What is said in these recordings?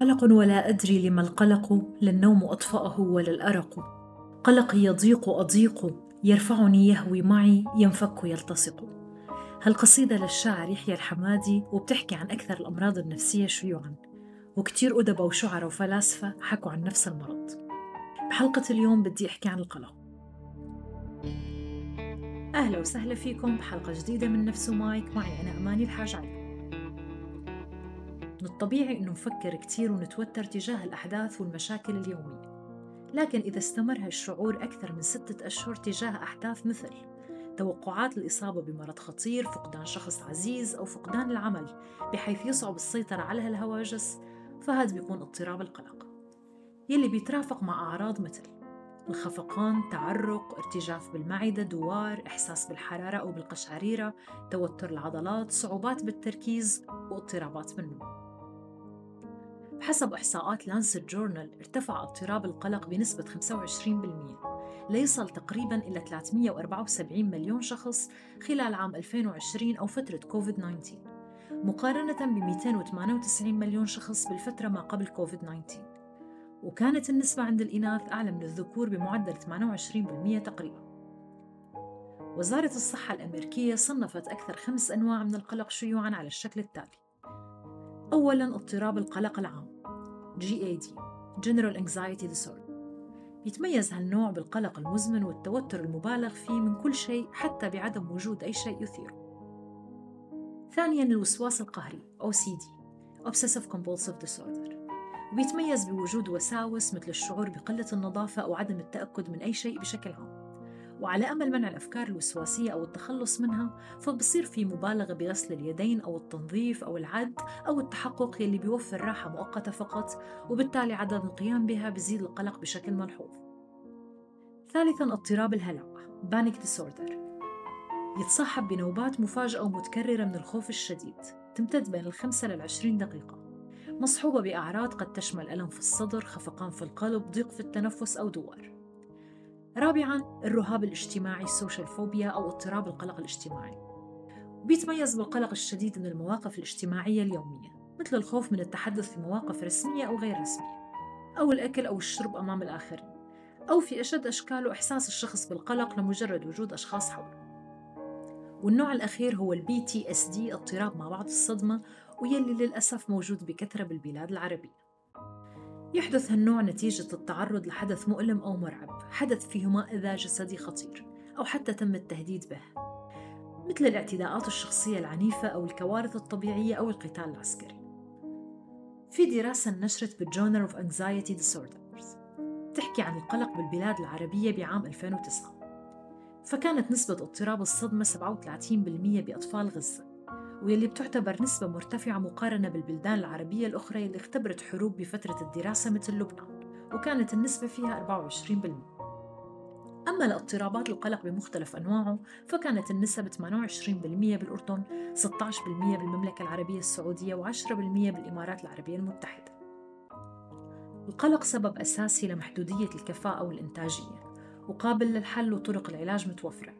قلق ولا أدري لما القلق لا النوم أطفأه ولا الأرق. قلقي يضيق أضيق يرفعني يهوي معي ينفك يلتصق. هالقصيدة للشاعر يحيى الحمادي وبتحكي عن أكثر الأمراض النفسية شيوعاً؟ وكتير أدباء وشعراء وفلاسفة حكوا عن نفس المرض. بحلقة اليوم بدي أحكي عن القلق. أهلا وسهلا فيكم بحلقة جديدة من نفس مايك معي أنا أماني الحاج علي من الطبيعي أنه نفكر كتير ونتوتر تجاه الأحداث والمشاكل اليومية. لكن إذا استمر هالشعور أكثر من ستة أشهر تجاه أحداث مثل توقعات الإصابة بمرض خطير، فقدان شخص عزيز أو فقدان العمل بحيث يصعب السيطرة على هالهواجس فهذا بيكون اضطراب القلق. يلي بيترافق مع أعراض مثل الخفقان، تعرق، ارتجاف بالمعدة، دوار، إحساس بالحرارة أو بالقشعريرة، توتر العضلات، صعوبات بالتركيز واضطرابات بالنوم. بحسب إحصاءات Lancet Journal ارتفع اضطراب القلق بنسبة 25% ليصل تقريبا إلى 374 مليون شخص خلال عام 2020 أو فترة كوفيد 19 مقارنة ب 298 مليون شخص بالفترة ما قبل كوفيد 19 وكانت النسبة عند الإناث أعلى من الذكور بمعدل 28% تقريبا. وزارة الصحة الأمريكية صنفت أكثر خمس أنواع من القلق شيوعاً على الشكل التالي. أولاً اضطراب القلق العام GAD General Anxiety Disorder. يتميز هالنوع بالقلق المزمن والتوتر المبالغ فيه من كل شيء حتى بعدم وجود أي شيء يثيره ثانياً الوسواس القهري OCD Obsessive Compulsive Disorder. وبيتميز بوجود وساوس مثل الشعور بقلة النظافة أو عدم التأكد من أي شيء بشكل عام. وعلى أمل منع الأفكار الوسواسية أو التخلص منها فبصير في مبالغة بغسل اليدين أو التنظيف أو العد أو التحقق يلي بيوفر راحة مؤقتة فقط وبالتالي عدم القيام بها بزيد القلق بشكل ملحوظ. ثالثاً اضطراب الهلع panic disorder يتصاحب بنوبات مفاجئة ومتكررة من الخوف الشديد تمتد بين الخمسة للعشرين دقيقة. مصحوبة بأعراض قد تشمل ألم في الصدر، خفقان في القلب، ضيق في التنفس أو دوار. رابعاً الرهاب الاجتماعي ال social phobia أو اضطراب القلق الاجتماعي. بيتميز بالقلق الشديد من المواقف الاجتماعية اليومية مثل الخوف من التحدث في مواقف رسمية أو غير رسمية أو الأكل أو الشرب أمام الآخرين أو في أشد أشكاله إحساس الشخص بالقلق لمجرد وجود أشخاص حوله. والنوع الأخير هو ال PTSD اضطراب ما بعد الصدمة ويلي للأسف موجود بكثرة بالبلاد العربية. يحدث هالنوع نتيجة التعرض لحدث مؤلم أو مرعب حدث فيه إما أذى جسدي خطير أو حتى تم التهديد به مثل الاعتداءات الشخصية العنيفة أو الكوارث الطبيعية أو القتال العسكري. في دراسة نشرت بال Journal of Anxiety Disorders تحكي عن القلق بالبلاد العربية بعام 2009 فكانت نسبة اضطراب الصدمة 37% بأطفال غزة. واللي بتعتبر نسبة مرتفعة مقارنة بالبلدان العربية الأخرى اللي اختبرت حروب بفترة الدراسة مثل لبنان وكانت النسبة فيها 24% أما الاضطرابات القلق بمختلف أنواعه فكانت النسب 28% بالأردن 16% بالمملكة العربية السعودية و10% بالإمارات العربية المتحدة. القلق سبب أساسي لمحدودية الكفاءة والإنتاجية وقابل للحل وطرق العلاج متوفرة.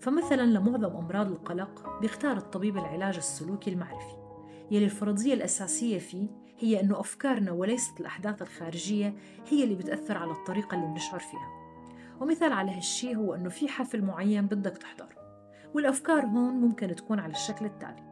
فمثلا لمعظم أمراض القلق بيختار الطبيب العلاج السلوكي المعرفي. يلي الفرضية الأساسية فيه هي أنه أفكارنا وليست الأحداث الخارجية هي اللي بتأثر على الطريقة اللي بنشعر فيها. ومثال على هالشي هو أنه في حفل معين بدك تحضره والأفكار هون ممكن تكون على الشكل التالي.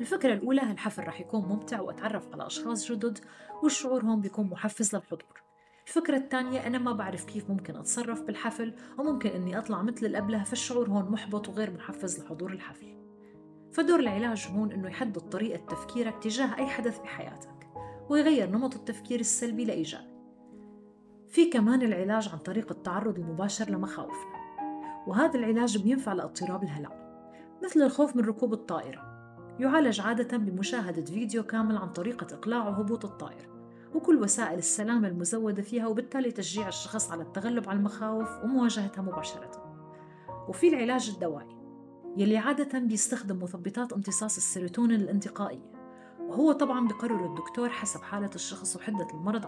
الفكرة الأولى هالحفل رح يكون ممتع وأتعرف على أشخاص جدد والشعور هون بيكون محفز للحضور. الفكرة الثانية أنا ما بعرف كيف ممكن أتصرف بالحفل وممكن أني أطلع مثل الأبله فالشعور هون محبط وغير محفز لحضور الحفل. فدور العلاج هون أنه يحدد طريقة تفكيرك تجاه أي حدث بحياتك ويغير نمط التفكير السلبي لإيجابي. في كمان العلاج عن طريق التعرض المباشر لمخاوفنا وهذا العلاج بينفع لاضطراب الهلع مثل الخوف من ركوب الطائرة. يعالج عادة بمشاهدة فيديو كامل عن طريقة إقلاع وهبوط الطائرة. وكل وسائل السلامة المزودة فيها وبالتالي تشجيع الشخص على التغلب على المخاوف ومواجهتها مباشرة. وفي العلاج الدوائي يلي عادة بيستخدم مثبطات امتصاص السيروتونين الانتقائية وهو طبعا بقرر الدكتور حسب حالة الشخص وحدة المرض.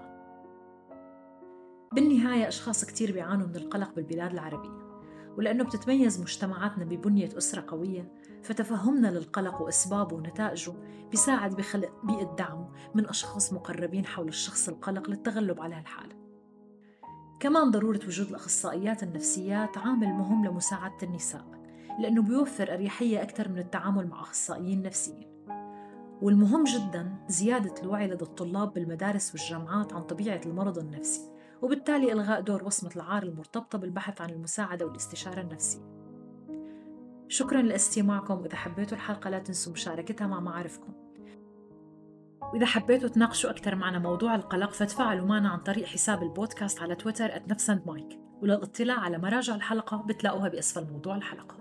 بالنهاية أشخاص كتير بيعانوا من القلق بالبلاد العربية ولأنه بتتميز مجتمعاتنا ببنية أسرة قوية فتفهمنا للقلق وأسبابه ونتائجه بيساعد بخلق بيئة دعم من أشخاص مقربين حول الشخص القلق للتغلب على هالحالة. كمان ضرورة وجود الأخصائيات النفسيات عامل مهم لمساعدة النساء لأنه بيوفر أريحية أكثر من التعامل مع أخصائيين نفسيين. والمهم جدا زيادة الوعي لدى الطلاب بالمدارس والجامعات عن طبيعة المرض النفسي وبالتالي إلغاء دور وصمة العار المرتبطة بالبحث عن المساعدة والاستشارة النفسية. شكرا لاستماعكم. وإذا حبيتوا الحلقة لا تنسوا مشاركتها مع معارفكم. وإذا حبيتوا تناقشوا أكثر معنا موضوع القلق فتفاعلوا معنا عن طريق حساب البودكاست على تويتر @نفسندمايك وللاطلاع على مراجع الحلقة بتلاقوها بأسفل موضوع الحلقة.